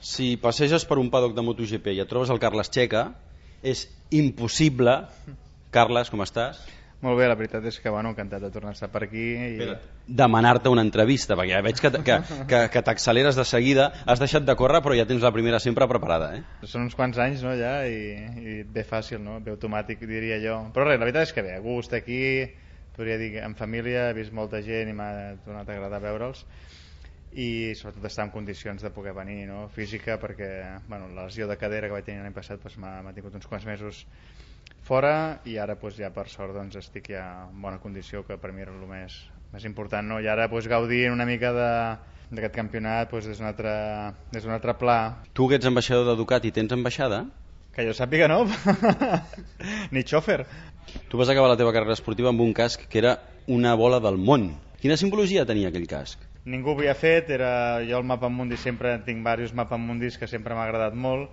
si passeges per un paddock de MotoGP i et trobes el Carles Checa, és impossible... Carles, com estàs? Molt bé, la veritat és que bueno, encantat de tornar a estar per aquí i... Demanar-te una entrevista, perquè ja veig que, que, que, que t'acceleres de seguida, has deixat de córrer però ja tens la primera sempre preparada. Eh? Són uns quants anys no, ja i, i ve fàcil, no? ve automàtic diria jo. Però res, la veritat és que bé, a gust aquí, podria dir que en família he vist molta gent i m'ha tornat a agradar veure'ls i sobretot estar en condicions de poder venir no? física perquè bueno, la lesió de cadera que vaig tenir l'any passat doncs, m'ha tingut uns quants mesos fora i ara doncs, ja per sort doncs, estic ja en bona condició que per mi era el més, més important no? i ara doncs, gaudir una mica de, d'aquest campionat doncs, des d'un altre, des altre pla Tu que ets ambaixador de Ducati, tens ambaixada? que jo sàpiga no ni xòfer Tu vas acabar la teva carrera esportiva amb un casc que era una bola del món quina simbologia tenia aquell casc? Ningú ho havia fet, era jo el mapa mundi sempre tinc diversos mapes mundis que sempre m'ha agradat molt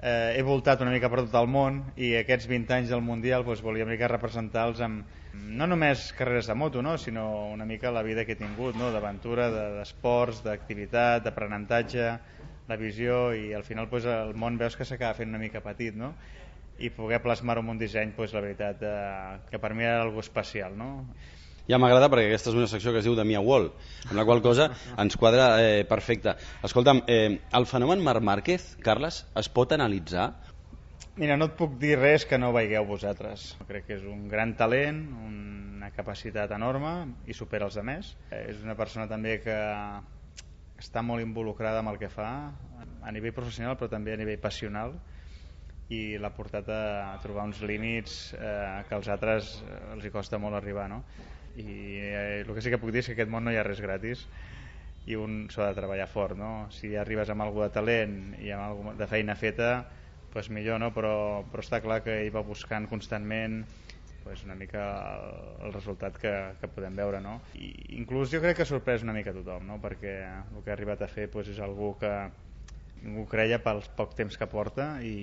eh, he voltat una mica per tot el món i aquests 20 anys del Mundial doncs, volia una mica representar-los amb no només carreres de moto, no? sinó una mica la vida que he tingut, no? d'aventura, d'esports, d'activitat, d'aprenentatge, la visió i al final doncs, el món veus que s'acaba fent una mica petit no? i poder plasmar-ho en un disseny doncs, la veritat eh, que per mi era algo especial no? Ja m'agrada perquè aquesta és una secció que es diu de Mia Wall, amb la qual cosa ens quadra eh, perfecte. Escolta'm, eh, el fenomen Marc Márquez, Carles, es pot analitzar? Mira, no et puc dir res que no veieu vosaltres. Crec que és un gran talent, una capacitat enorme i supera els demés. Eh, és una persona també que està molt involucrada amb el que fa, a nivell professional però també a nivell passional i l'ha portat a trobar uns límits eh, que als altres eh, els hi costa molt arribar no? I eh, el que sí que puc dir és que aquest món no hi ha res gratis i un s'ha de treballar fort no? si arribes amb algú de talent i amb algú de feina feta pues millor, no? però, però està clar que ell va buscant constantment pues una mica el, el resultat que, que podem veure no? I inclús jo crec que ha sorprès una mica tothom no? perquè el que ha arribat a fer pues, és algú que ningú creia pel poc temps que porta i,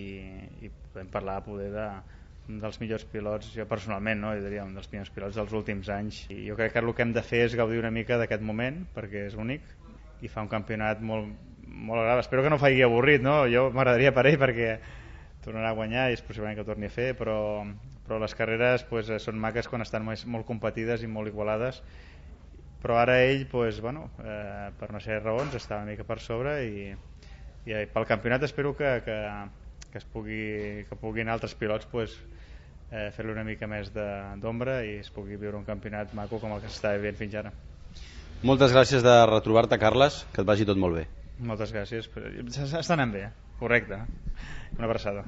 i podem parlar poder de, un dels millors pilots, jo personalment, no? jo diria un dels millors pilots dels últims anys. I jo crec que el que hem de fer és gaudir una mica d'aquest moment, perquè és únic, i fa un campionat molt, molt agradable. Espero que no faci avorrit, no? Jo m'agradaria per ell perquè tornarà a guanyar i és possiblement que torni a fer, però, però les carreres pues, són maques quan estan més, molt competides i molt igualades però ara ell, pues, bueno, eh, per sèrie de raons, està una mica per sobre i, i pel campionat espero que, que, que, es pugui, que puguin altres pilots pues, eh, fer-li una mica més d'ombra i es pugui viure un campionat maco com el que s'està vivint fins ara. Moltes gràcies de retrobar-te, Carles, que et vagi tot molt bé. Moltes gràcies. Està anant bé, correcte. Una abraçada.